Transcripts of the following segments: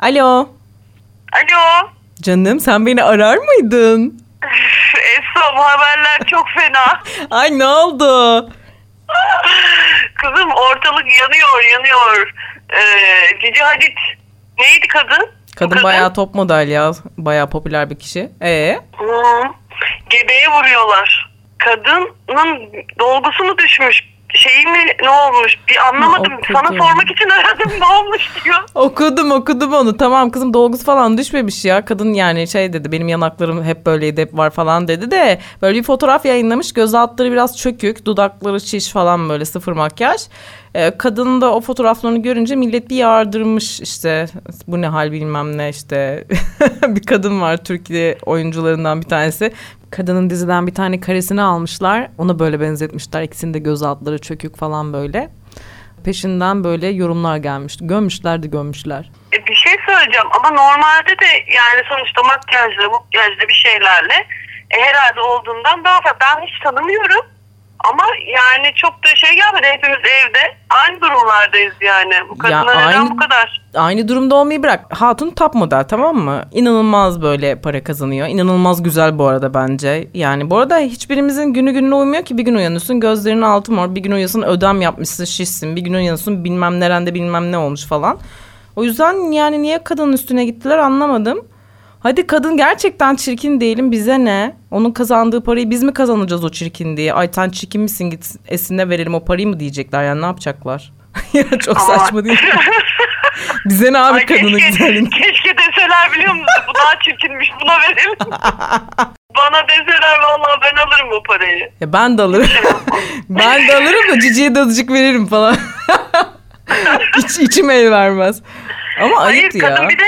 Alo. Alo. Canım sen beni arar mıydın? Bu haberler çok fena. Ay ne oldu? Kızım ortalık yanıyor yanıyor. Ee, Cici Hadid neydi kadın? Bu Kadın bayağı top model ya. Bayağı popüler bir kişi. Ee? Hı. Gebeye vuruyorlar. Kadının dolgusu mu düşmüş? Şeyi mi ne olmuş? Bir anlamadım. okudum. Sana sormak için aradım ne olmuş diyor. Okudum okudum onu. Tamam kızım dolgusu falan düşmemiş ya. Kadın yani şey dedi benim yanaklarım hep böyleydi hep var falan dedi de böyle bir fotoğraf yayınlamış. Göz altları biraz çökük, dudakları şiş falan böyle sıfır makyaj. Ee, kadının da o fotoğraflarını görünce millet bir yardırmış işte bu ne hal bilmem ne işte bir kadın var Türkiye oyuncularından bir tanesi. Kadının diziden bir tane karesini almışlar. Ona böyle benzetmişler. İkisinin de göz altları çökük falan böyle. Peşinden böyle yorumlar gelmişti. Gömmüşler de gömmüşler. E, bir şey söyleyeceğim ama normalde de yani sonuçta makyajla makyajla bir şeylerle e, herhalde olduğundan daha fazla. Ben hiç tanımıyorum ama yani çok da şey gelmedi. Hepimiz evde aynı durumlardayız yani. Bu kadınlar neden aynı- bu kadar? Aynı durumda olmayı bırak. Hatun top model tamam mı? İnanılmaz böyle para kazanıyor. İnanılmaz güzel bu arada bence. Yani bu arada hiçbirimizin günü gününe uymuyor ki. Bir gün uyanıyorsun gözlerinin altı mor. Bir gün uyanıyorsun ödem yapmışsın şişsin. Bir gün uyanıyorsun bilmem nerende bilmem ne olmuş falan. O yüzden yani niye kadının üstüne gittiler anlamadım. Hadi kadın gerçekten çirkin değilim bize ne? Onun kazandığı parayı biz mi kazanacağız o çirkin diye? Ay sen çirkin misin git esine verelim o parayı mı diyecekler yani ne yapacaklar? ya çok Ama- saçma değil mi? Bize ne abi Ay kadının keşke, güzelliğini? keşke deseler biliyor musun? Bu daha çirkinmiş buna verelim. Bana deseler vallahi ben alırım o parayı. Ya ben de alırım. ben de alırım da ciciye de azıcık veririm falan. Hiç içim el vermez. Ama Hayır ayıp ya. kadın bir de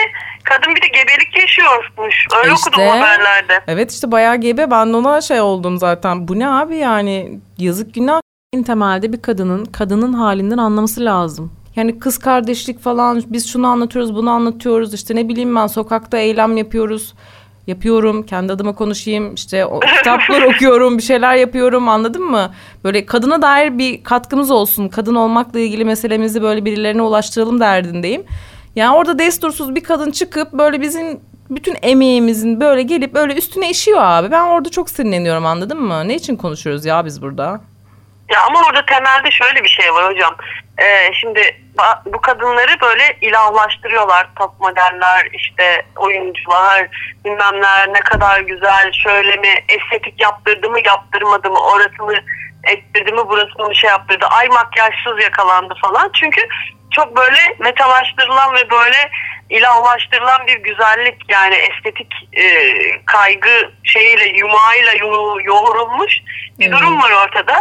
kadın bir de gebelik yaşıyormuş. Öyle İşte. okudum haberlerde. Evet işte bayağı gebe. Ben de ona şey oldum zaten. Bu ne abi yani yazık günah. En temelde bir kadının kadının halinden anlaması lazım. Yani kız kardeşlik falan biz şunu anlatıyoruz bunu anlatıyoruz işte ne bileyim ben sokakta eylem yapıyoruz. Yapıyorum kendi adıma konuşayım işte o, kitaplar okuyorum bir şeyler yapıyorum anladın mı? Böyle kadına dair bir katkımız olsun kadın olmakla ilgili meselemizi böyle birilerine ulaştıralım derdindeyim. Yani orada destursuz bir kadın çıkıp böyle bizim bütün emeğimizin böyle gelip böyle üstüne işiyor abi. Ben orada çok sinirleniyorum anladın mı? Ne için konuşuyoruz ya biz burada? Ya ama orada temelde şöyle bir şey var hocam. Ee, şimdi bu kadınları böyle ilahlaştırıyorlar. Top modeller, işte oyuncular, bilmem neler ne kadar güzel, şöyle mi, estetik yaptırdı mı, yaptırmadı mı, orasını ettirdi mi, burasını bir şey yaptırdı. Ay makyajsız yakalandı falan. Çünkü çok böyle metalaştırılan ve böyle ilahlaştırılan bir güzellik yani estetik e, kaygı şeyiyle yumağıyla yo- yoğrulmuş bir Evet. durum var ortada.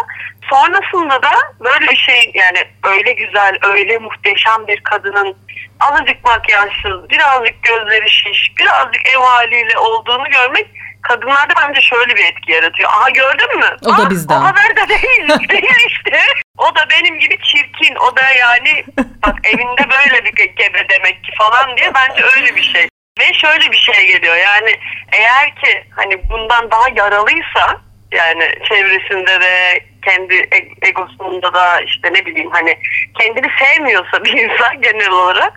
Sonrasında da böyle bir şey yani öyle güzel, öyle muhteşem bir kadının azıcık makyajsız, birazcık gözleri şiş, birazcık ev haliyle olduğunu görmek kadınlarda bence şöyle bir etki yaratıyor. Aha gördün mü? O da bizden. O haber de değil, değil işte. O da benim gibi çirkin. O da yani bak evinde böyle bir gebe demek ki falan diye bence öyle bir şey. Ve şöyle bir şey geliyor yani eğer ki hani bundan daha yaralıysa yani çevresinde de kendi e- egosunda da işte ne bileyim hani kendini sevmiyorsa bir insan genel olarak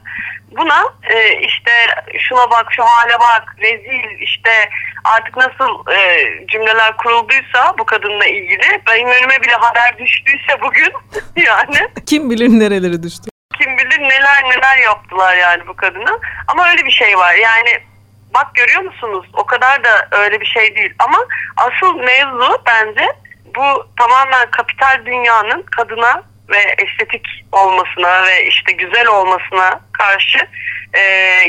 buna e, işte şuna bak şu hale bak rezil işte artık nasıl e, cümleler kurulduysa bu kadınla ilgili benim önüme bile haber düştüyse bugün yani Kim bilir nerelere düştü. kim bilir neler neler yaptılar yani bu kadına. Ama öyle bir şey var yani bak görüyor musunuz o kadar da öyle bir şey değil. Ama asıl mevzu bence bu tamamen kapital dünyanın kadına ve estetik olmasına ve işte güzel olmasına karşı e,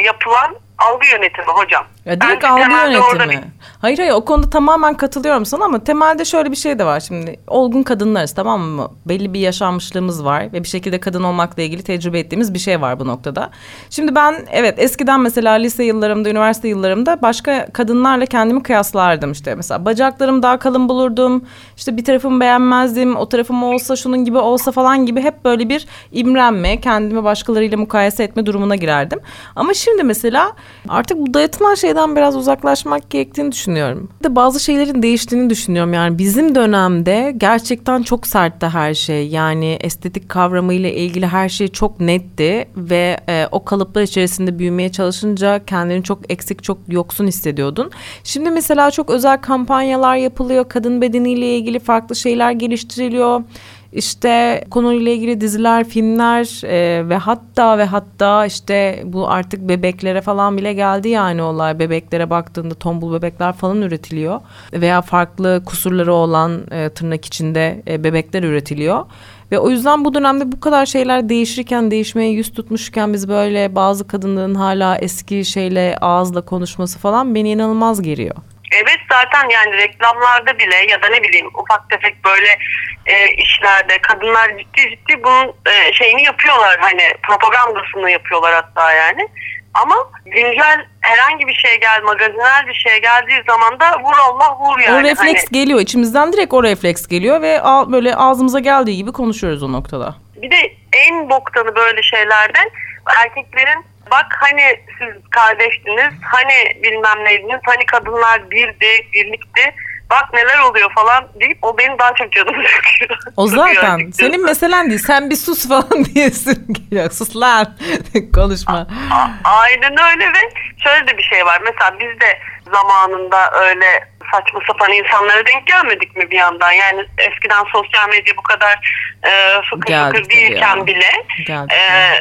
yapılan algı yönetimi hocam. Ya direkt Bence algı yönetimi. Hayır hayır o konuda tamamen katılıyorum sana ama temelde şöyle bir şey de var şimdi. Olgun kadınlarız tamam mı? Belli bir yaşanmışlığımız var ve bir şekilde kadın olmakla ilgili tecrübe ettiğimiz bir şey var bu noktada. Şimdi ben evet eskiden mesela lise yıllarımda, üniversite yıllarımda başka kadınlarla kendimi kıyaslardım işte. Mesela bacaklarım daha kalın bulurdum. İşte bir tarafımı beğenmezdim. O tarafım olsa şunun gibi olsa falan gibi hep böyle bir imrenme, kendimi başkalarıyla mukayese etme durumuna girerdim. Ama şimdi mesela Artık bu dayatılan şeyden biraz uzaklaşmak gerektiğini düşünüyorum. De bazı şeylerin değiştiğini düşünüyorum. Yani bizim dönemde gerçekten çok sertti her şey. Yani estetik kavramıyla ilgili her şey çok netti ve e, o kalıplar içerisinde büyümeye çalışınca kendini çok eksik, çok yoksun hissediyordun. Şimdi mesela çok özel kampanyalar yapılıyor. Kadın bedeniyle ilgili farklı şeyler geliştiriliyor işte konuyla ilgili diziler, filmler e, ve hatta ve hatta işte bu artık bebeklere falan bile geldi yani olay. Bebeklere baktığında tombul bebekler falan üretiliyor veya farklı kusurları olan e, tırnak içinde e, bebekler üretiliyor. Ve o yüzden bu dönemde bu kadar şeyler değişirken, değişmeye yüz tutmuşken biz böyle bazı kadınların hala eski şeyle ağızla konuşması falan beni inanılmaz geriyor. Zaten yani reklamlarda bile ya da ne bileyim ufak tefek böyle e, işlerde kadınlar ciddi ciddi bunun e, şeyini yapıyorlar hani propagandasını yapıyorlar hatta yani. Ama güncel herhangi bir şey gel, magazinel bir şey geldiği zaman da vur Allah vur yani. O refleks hani, geliyor içimizden direkt o refleks geliyor ve böyle ağzımıza geldiği gibi konuşuyoruz o noktada. Bir de en boktanı böyle şeylerden erkeklerin bak hani siz kardeştiniz, hani bilmem neydiniz, hani kadınlar birdi, birlikti. Bak neler oluyor falan deyip o benim daha çok canımı sıkıyor. O zaten senin meselen değil. Sen bir sus falan diyesin geliyor. Sus lan. Konuşma. A- a- aynen öyle ve şöyle de bir şey var. Mesela biz de zamanında öyle saçma sapan insanlara denk gelmedik mi bir yandan? Yani eskiden sosyal medya bu kadar e, fıkır Geldik fıkır değilken ya. bile Geldik e,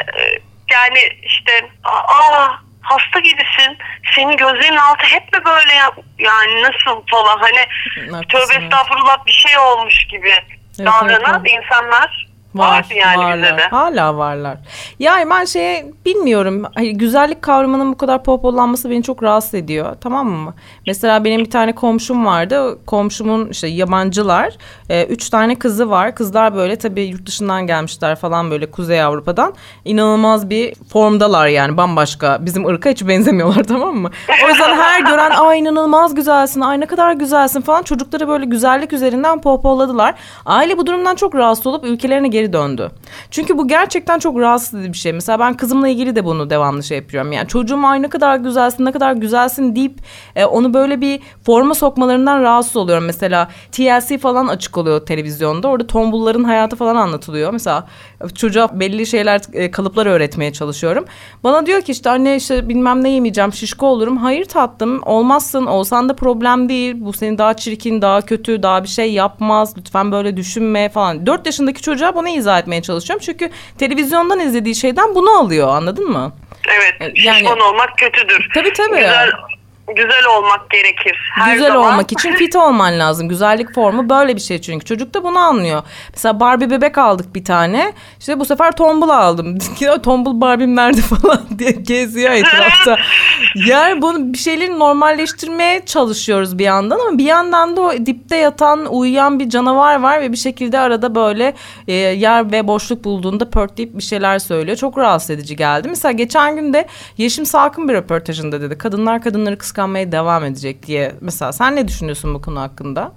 yani işte aa hasta gibisin. Senin gözlerinin altı hep mi böyle ya, yani nasıl falan. Hani Haklısın, tövbe estağfurullah bir şey olmuş gibi evet, davranan evet, insanlar Var, yani varlar. bize de. Hala varlar. Yani ben şeye bilmiyorum. Hani güzellik kavramının bu kadar popülerlenmesi beni çok rahatsız ediyor. Tamam mı? Mesela benim bir tane komşum vardı. Komşumun işte yabancılar. E, üç tane kızı var. Kızlar böyle tabii yurt dışından gelmişler falan böyle Kuzey Avrupa'dan. İnanılmaz bir formdalar yani bambaşka. Bizim ırka hiç benzemiyorlar tamam mı? O yüzden her gören ay inanılmaz güzelsin, ay ne kadar güzelsin falan. Çocukları böyle güzellik üzerinden pohpolladılar. Aile bu durumdan çok rahatsız olup ülkelerine geri geri döndü. Çünkü bu gerçekten çok rahatsız edici bir şey. Mesela ben kızımla ilgili de bunu devamlı şey yapıyorum. Yani çocuğum ay ne kadar güzelsin ne kadar güzelsin deyip e, onu böyle bir forma sokmalarından rahatsız oluyorum. Mesela TLC falan açık oluyor televizyonda. Orada tombulların hayatı falan anlatılıyor. Mesela çocuğa belli şeyler e, kalıplar öğretmeye çalışıyorum. Bana diyor ki işte anne işte bilmem ne yemeyeceğim şişko olurum. Hayır tatlım olmazsın olsan da problem değil. Bu seni daha çirkin daha kötü daha bir şey yapmaz. Lütfen böyle düşünme falan. Dört yaşındaki çocuğa bana izah etmeye çalışıyorum. Çünkü televizyondan izlediği şeyden bunu alıyor anladın mı? Evet yani, şişman olmak kötüdür. Tabii tabii. Güzel, güzel olmak gerekir. Her güzel zaman. olmak için fit olman lazım. Güzellik formu böyle bir şey çünkü. Çocuk da bunu anlıyor. Mesela Barbie bebek aldık bir tane. İşte bu sefer tombul aldım. tombul Barbie'm nerede falan diye geziyor etrafta. Yani bunu bir şeyleri normalleştirmeye çalışıyoruz bir yandan ama bir yandan da o dipte yatan, uyuyan bir canavar var ve bir şekilde arada böyle e, yer ve boşluk bulduğunda pörtleyip bir şeyler söylüyor. Çok rahatsız edici geldi. Mesela geçen gün de Yeşim Salkın bir röportajında dedi. Kadınlar kadınları kıskanmaya devam edecek diye. Mesela sen ne düşünüyorsun bu konu hakkında?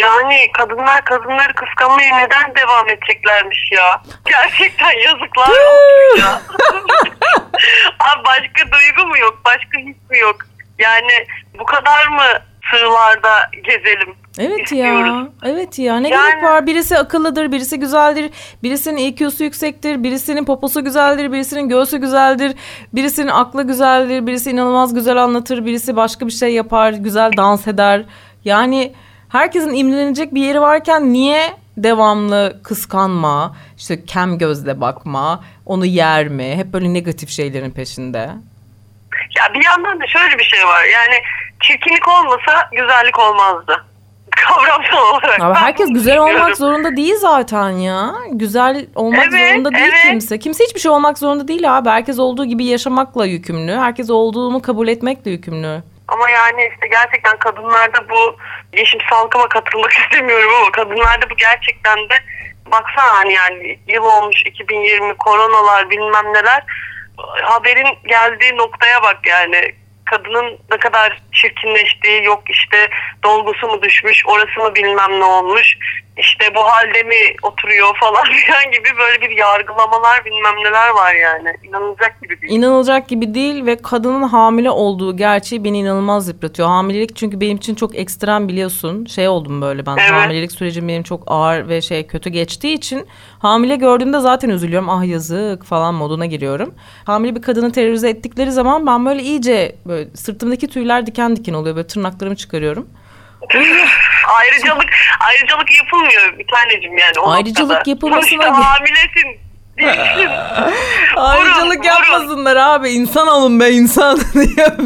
Yani kadınlar kadınları kıskanmaya neden devam edeceklermiş ya? Gerçekten yazıklar olsun ya. Abi başka duygu mu yok? Başka his mi yok? Yani bu kadar mı sığlarda gezelim? Evet istiyoruz. ya. Evet ya. Ne yani... gerek var? Birisi akıllıdır, birisi güzeldir. Birisinin IQ'su yüksektir, birisinin poposu güzeldir, birisinin göğsü güzeldir, birisinin aklı güzeldir, birisi inanılmaz güzel anlatır, birisi başka bir şey yapar, güzel dans eder. Yani herkesin imrenecek bir yeri varken niye devamlı kıskanma, işte kem gözle bakma, onu yer mi? Hep böyle negatif şeylerin peşinde. Ya bir yandan da şöyle bir şey var. Yani çirkinlik olmasa güzellik olmazdı kavramsal olarak. Ama herkes güzel olmak zorunda değil zaten ya. Güzel olmak evet, zorunda değil evet. kimse. Kimse hiçbir şey olmak zorunda değil abi. Herkes olduğu gibi yaşamakla yükümlü. Herkes olduğunu kabul etmekle yükümlü. Ama yani işte gerçekten kadınlarda bu yeşim salkıma katılmak istemiyorum ama kadınlarda bu gerçekten de baksana hani yani yıl olmuş 2020 koronalar bilmem neler. Haberin geldiği noktaya bak yani. Kadının ne kadar çirkinleştiği yok işte dolgusu mu düşmüş orası mı bilmem ne olmuş işte bu halde mi oturuyor falan filan gibi böyle bir yargılamalar bilmem neler var yani. İnanılacak gibi değil. İnanılacak gibi değil ve kadının hamile olduğu gerçeği beni inanılmaz yıpratıyor. Hamilelik çünkü benim için çok ekstrem biliyorsun. Şey oldum böyle ben. Evet. Hamilelik sürecim benim çok ağır ve şey kötü geçtiği için hamile gördüğümde zaten üzülüyorum. Ah yazık falan moduna giriyorum. Hamile bir kadını terörize ettikleri zaman ben böyle iyice böyle sırtımdaki tüyler diken diken oluyor. Böyle tırnaklarımı çıkarıyorum. Ayrıcalık ayrıcalık yapılmıyor bir tanecim yani o Ayrıcalık noktada. yapılmasına Sonuçta hamilesin. Ayrıcalık vurun. yapmasınlar abi. İnsan olun be insan diye ya.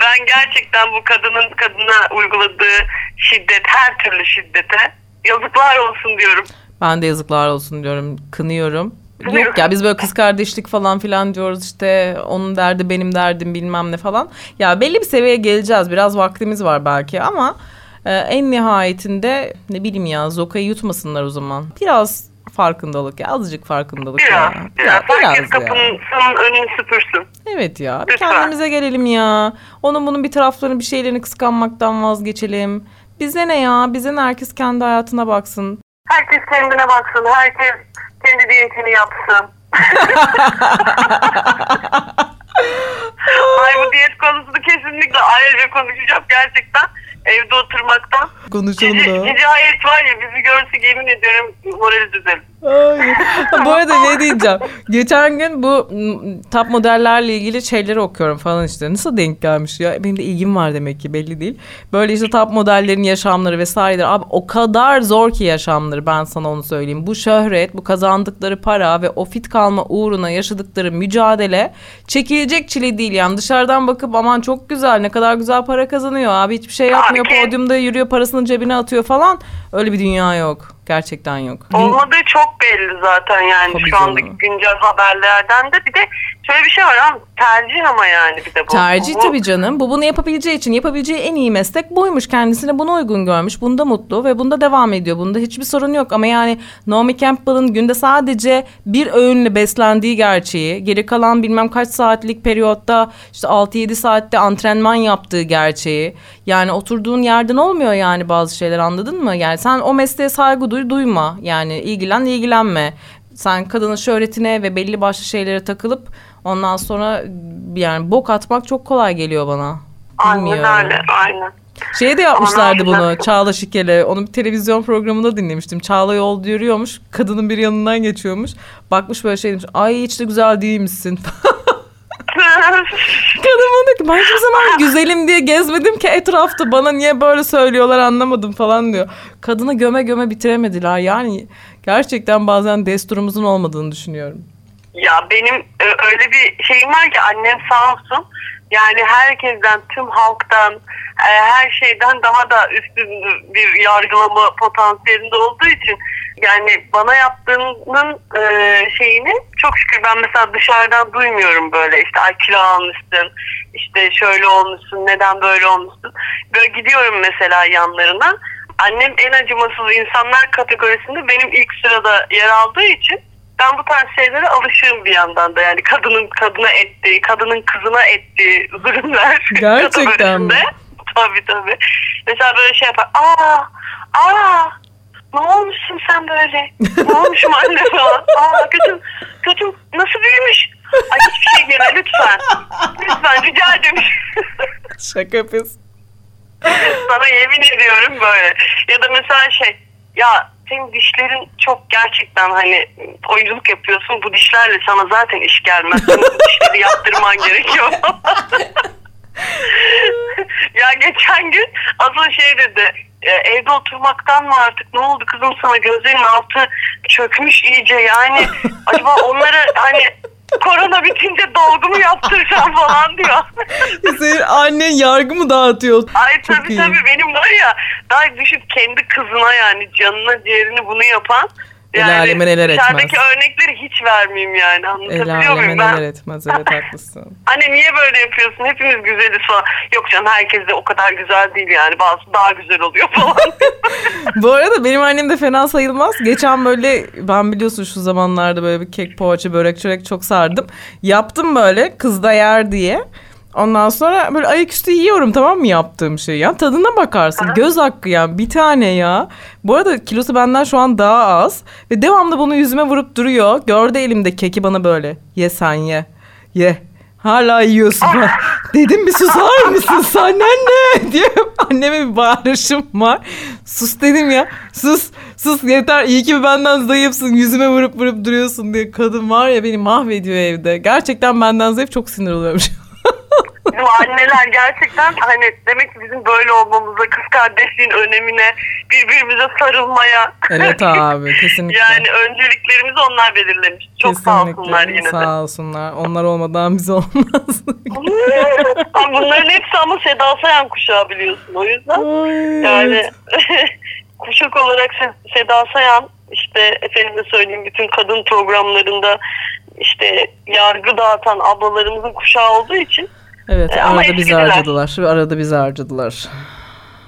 ben gerçekten bu kadının kadına uyguladığı şiddet her türlü şiddete yazıklar olsun diyorum. Ben de yazıklar olsun diyorum. Kınıyorum. Yok ya biz böyle kız kardeşlik falan filan diyoruz işte onun derdi benim derdim bilmem ne falan. Ya belli bir seviyeye geleceğiz biraz vaktimiz var belki ama e, en nihayetinde ne bileyim ya zokayı yutmasınlar o zaman. Biraz farkındalık ya azıcık farkındalık Biraz, ya. biraz. Ya, Herkes biraz ya. kapının önünü süpürsün. Evet ya bir Lütfen. kendimize gelelim ya. Onun bunun bir taraflarını bir şeylerini kıskanmaktan vazgeçelim. Bize ne ya bize ne herkes kendi hayatına baksın. Herkes kendine baksın. Herkes kendi diyetini yapsın. Ay bu diyet konusunu kesinlikle ayrıca konuşacağım gerçekten. Evde oturmaktan. Konuşalım da. cici hayat var ya bizi görsek yemin ediyorum morali düzelir. Bu arada ne diyeceğim? Geçen gün bu top modellerle ilgili şeyleri okuyorum falan işte. Nasıl denk gelmiş ya? Benim de ilgim var demek ki belli değil. Böyle işte top modellerin yaşamları vesaireler. Abi o kadar zor ki yaşamları ben sana onu söyleyeyim. Bu şöhret, bu kazandıkları para ve o fit kalma uğruna yaşadıkları mücadele çekilecek çile değil. Yani dışarıdan bakıp aman çok güzel ne kadar güzel para kazanıyor abi hiçbir şey yapmıyor. Podyumda yürüyor parasını cebine atıyor falan. Öyle bir dünya yok. Gerçekten yok. Olmadığı çok belli zaten yani Tabii şu andaki canım. güncel haberlerden de. Bir de şöyle bir şey var ama tercih ama yani bir de bu. Tercih Bu- tabii canım. Bu bunu yapabileceği için yapabileceği en iyi meslek buymuş. Kendisine bunu uygun görmüş. Bunda mutlu ve bunda devam ediyor. Bunda hiçbir sorun yok. Ama yani Naomi Campbell'ın günde sadece bir öğünle beslendiği gerçeği, geri kalan bilmem kaç saatlik periyotta işte 6-7 saatte antrenman yaptığı gerçeği. Yani oturduğun yerden olmuyor yani bazı şeyler anladın mı? Yani sen o mesleğe saygı duy, duyma. Yani ilgilen, ilgilenme. Sen kadının şöhretine ve belli başlı şeylere takılıp ondan sonra yani bok atmak çok kolay geliyor bana. Aynen öyle aynen. Şeye de yapmışlardı bunu? Çağla Şikel'e. Onu bir televizyon programında dinlemiştim. Çağla yolda yürüyormuş. Kadının bir yanından geçiyormuş. Bakmış böyle şey demiş. Ay hiç de güzel değilmişsin. Kadın bana ki ben hiçbir zaman güzelim diye gezmedim ki etrafta. Bana niye böyle söylüyorlar anlamadım falan diyor. Kadını göme göme bitiremediler. Yani gerçekten bazen desturumuzun olmadığını düşünüyorum. Ya benim e, öyle bir şeyim var ki annem sağ olsun yani herkesten tüm halktan e, her şeyden daha da üstün bir yargılama potansiyelinde olduğu için yani bana yaptığının e, şeyini çok şükür ben mesela dışarıdan duymuyorum böyle işte ay kilo almışsın işte şöyle olmuşsun neden böyle olmuşsun? Böyle gidiyorum mesela yanlarına. Annem en acımasız insanlar kategorisinde benim ilk sırada yer aldığı için ben bu tarz şeylere alışığım bir yandan da yani kadının kadına ettiği, kadının kızına ettiği zulümler. Gerçekten mi? Tabii tabii. Mesela böyle şey yapar. Aa, aa ne olmuşsun sen böyle? Ne olmuşum anne falan. Aa kötüm, kötüm nasıl büyümüş? Ay hiçbir şey yeme lütfen. Lütfen rica ederim. Şaka yapıyorsun. Sana yemin ediyorum böyle. Ya da mesela şey ya senin dişlerin çok gerçekten hani oyunculuk yapıyorsun bu dişlerle sana zaten iş gelmez. Bu dişleri yaptırman gerekiyor. ya geçen gün asıl şey dedi e, evde oturmaktan mı artık ne oldu kızım sana gözlerin altı çökmüş iyice yani acaba onları hani korona bitince dolgu mu yaptıracağım falan diyor. Senin annen yargı mı dağıtıyor? Ay Çok tabii iyi. tabii benim var ya daha düşün kendi kızına yani canına ciğerini bunu yapan El aleme neler etmez. Vermeyeyim yani anlatabiliyor muyum ben? etmez evet haklısın. Anne niye böyle yapıyorsun hepimiz güzeliz falan. Yok canım herkes de o kadar güzel değil yani bazı daha güzel oluyor falan. Bu arada benim annem de fena sayılmaz. Geçen böyle ben biliyorsun şu zamanlarda böyle bir kek poğaça börek çörek çok sardım. Yaptım böyle kız da yer diye. Ondan sonra böyle ayaküstü yiyorum tamam mı yaptığım şey ya. Tadına bakarsın. Göz hakkı ya. Bir tane ya. Bu arada kilosu benden şu an daha az. Ve devamlı bunu yüzüme vurup duruyor. Gördü elimde keki bana böyle. Ye sen ye. Ye. Hala yiyorsun. Ben, Dedim bir susar mısın sen anne diye anneme bir bağırışım var. Sus dedim ya. Sus sus yeter iyi ki benden zayıfsın yüzüme vurup vurup duruyorsun diye. Kadın var ya beni mahvediyor evde. Gerçekten benden zayıf çok sinir oluyorum. Bu anneler gerçekten hani demek ki bizim böyle olmamıza, kız kardeşliğin önemine, birbirimize sarılmaya. evet abi kesinlikle. yani önceliklerimizi onlar belirlemiş. Çok sağ olsunlar yine de. Sağ olsunlar. Onlar olmadan biz olmaz. Ama Bunların hepsi ama Seda Sayan kuşağı biliyorsun o yüzden. Ay, Yani evet. kuşak olarak Se- Seda Sayan işte efendime söyleyeyim bütün kadın programlarında işte yargı dağıtan ablalarımızın kuşağı olduğu için Evet E, arada bizi eskidiler. harcadılar. Arada bizi harcadılar.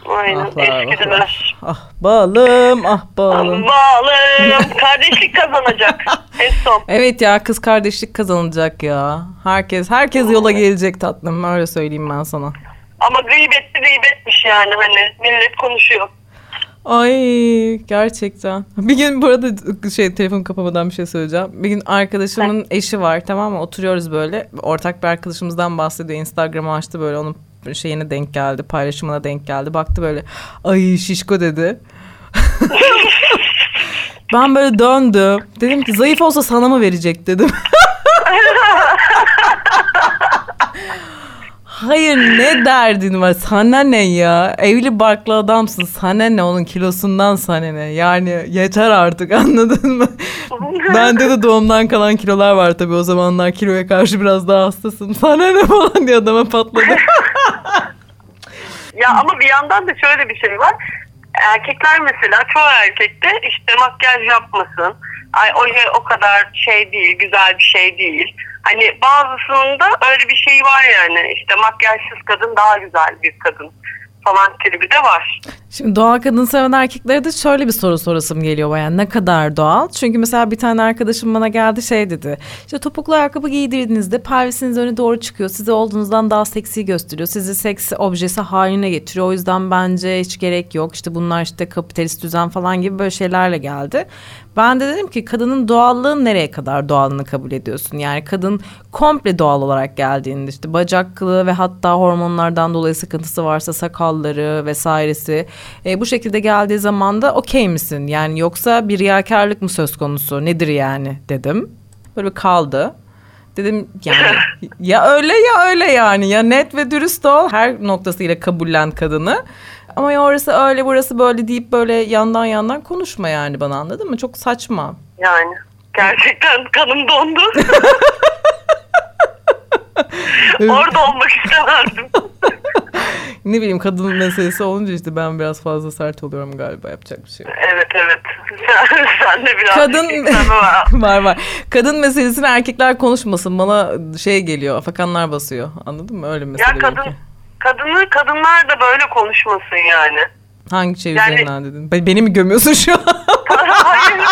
aynen Ahlar, eskidiler. Ah balım ah balım. Bağlım. Kardeşlik kazanacak. En son. Evet ya kız kardeşlik kazanılacak ya. Herkes herkes yola gelecek tatlım öyle söyleyeyim ben sana. Ama gıybetli gıybetmiş yani hani millet konuşuyor. Ay gerçekten. Bir gün bu arada şey telefon kapamadan bir şey söyleyeceğim. Bir gün arkadaşımın eşi var tamam mı? Oturuyoruz böyle. Ortak bir arkadaşımızdan bahsediyor. Instagram'ı açtı böyle onun şeyine denk geldi. Paylaşımına denk geldi. Baktı böyle ay şişko dedi. ben böyle döndüm. Dedim ki zayıf olsa sana mı verecek dedim. Hayır ne derdin var? Sana ne ya? Evli barklı adamsın. Sana ne onun kilosundan sana ne? Yani yeter artık anladın mı? Bende de doğumdan kalan kilolar var tabii. O zamanlar kiloya karşı biraz daha hassasım sana ne falan diye adama patladı. Ya ama bir yandan da şöyle bir şey var. Erkekler mesela çoğu erkekte işte makyaj yapmasın. Ay o o kadar şey değil, güzel bir şey değil. Hani bazısında öyle bir şey var yani. İşte makyajsız kadın daha güzel bir kadın falan tribi de var. Şimdi doğal kadın seven erkeklere de şöyle bir soru sorasım geliyor bayan ne kadar doğal? Çünkü mesela bir tane arkadaşım bana geldi şey dedi. İşte topuklu ayakkabı giydirdiğinizde pelvisiniz öne doğru çıkıyor. Sizi olduğunuzdan daha seksi gösteriyor. Sizi seks objesi haline getiriyor. O yüzden bence hiç gerek yok. İşte bunlar işte kapitalist düzen falan gibi böyle şeylerle geldi. Ben de dedim ki kadının doğallığı nereye kadar doğallığını kabul ediyorsun? Yani kadın komple doğal olarak geldiğinde işte bacak kılı ve hatta hormonlardan dolayı sıkıntısı varsa sakalları vesairesi e, bu şekilde geldiği zaman da okey misin? Yani yoksa bir riyakarlık mı söz konusu? Nedir yani dedim. Böyle kaldı. Dedim yani ya öyle ya öyle yani ya net ve dürüst ol her noktasıyla kabullen kadını. Ama ya orası öyle burası böyle deyip böyle yandan yandan konuşma yani bana anladın mı? Çok saçma. Yani gerçekten kanım dondu. Orada olmak istemezdim. Ne bileyim kadın meselesi olunca işte ben biraz fazla sert oluyorum galiba yapacak bir şey yok. Evet evet. Sen, sen de biraz Kadın var var. Kadın meselesini erkekler konuşmasın. Bana şey geliyor. Afakanlar basıyor. Anladın mı? Öyle mesele Ya kadın benimki. kadını kadınlar da böyle konuşmasın yani. Hangi şey Yani- üzerinden dedin? Be- Beni mi gömüyorsun şu an? hayır.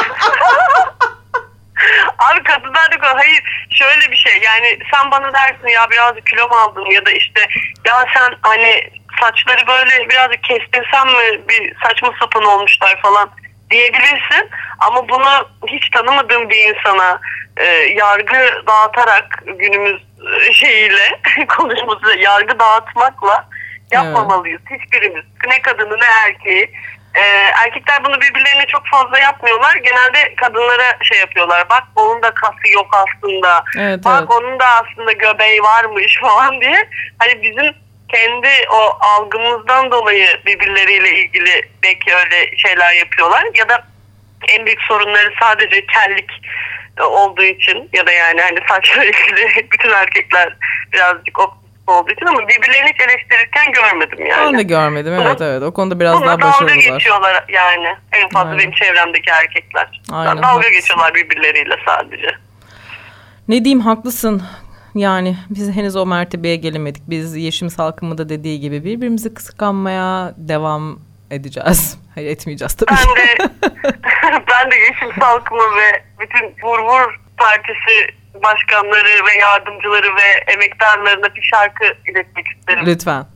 Abi kadınlar da hayır şöyle bir şey. Yani sen bana dersin ya birazcık kilo mu aldın ya da işte ya sen hani saçları böyle birazcık kestirsen mi bir saçma sapan olmuşlar falan diyebilirsin. Ama bunu hiç tanımadığım bir insana e, yargı dağıtarak günümüz e, şeyiyle konuşması yargı dağıtmakla yapmamalıyız. Hiçbirimiz ne kadını ne erkeği ee, erkekler bunu birbirlerine çok fazla yapmıyorlar. Genelde kadınlara şey yapıyorlar. Bak onun da kası yok aslında. Evet, Bak evet. onun da aslında göbeği varmış falan diye. Hani bizim kendi o algımızdan dolayı birbirleriyle ilgili belki öyle şeyler yapıyorlar. Ya da en büyük sorunları sadece kellik olduğu için ya da yani hani saçla ilgili bütün erkekler birazcık optik olduğu için ama birbirlerini hiç eleştirirken görmedim yani. Ben de görmedim. Evet evet. O konuda biraz daha dalga başarılılar. geçiyorlar yani. En fazla Aynen. benim çevremdeki erkekler. Aynen, dalga haklısın. geçiyorlar birbirleriyle sadece. Ne diyeyim haklısın. Yani biz henüz o mertebeye gelemedik. Biz Yeşim Salkımı da dediği gibi birbirimizi kıskanmaya devam edeceğiz. Hayır etmeyeceğiz tabii. Ben de ben de Yeşil Salkımı ve bütün Vur Vur Partisi başkanları ve yardımcıları ve emektarlarına bir şarkı iletmek isterim. Lütfen.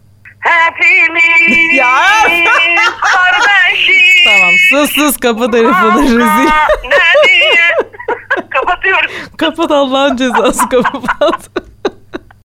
Hepimiz Ya. kardeşiz. Tamam sus sus kapa telefonu rezil. Kapatıyoruz. Kapat Allah'ın cezası kapat.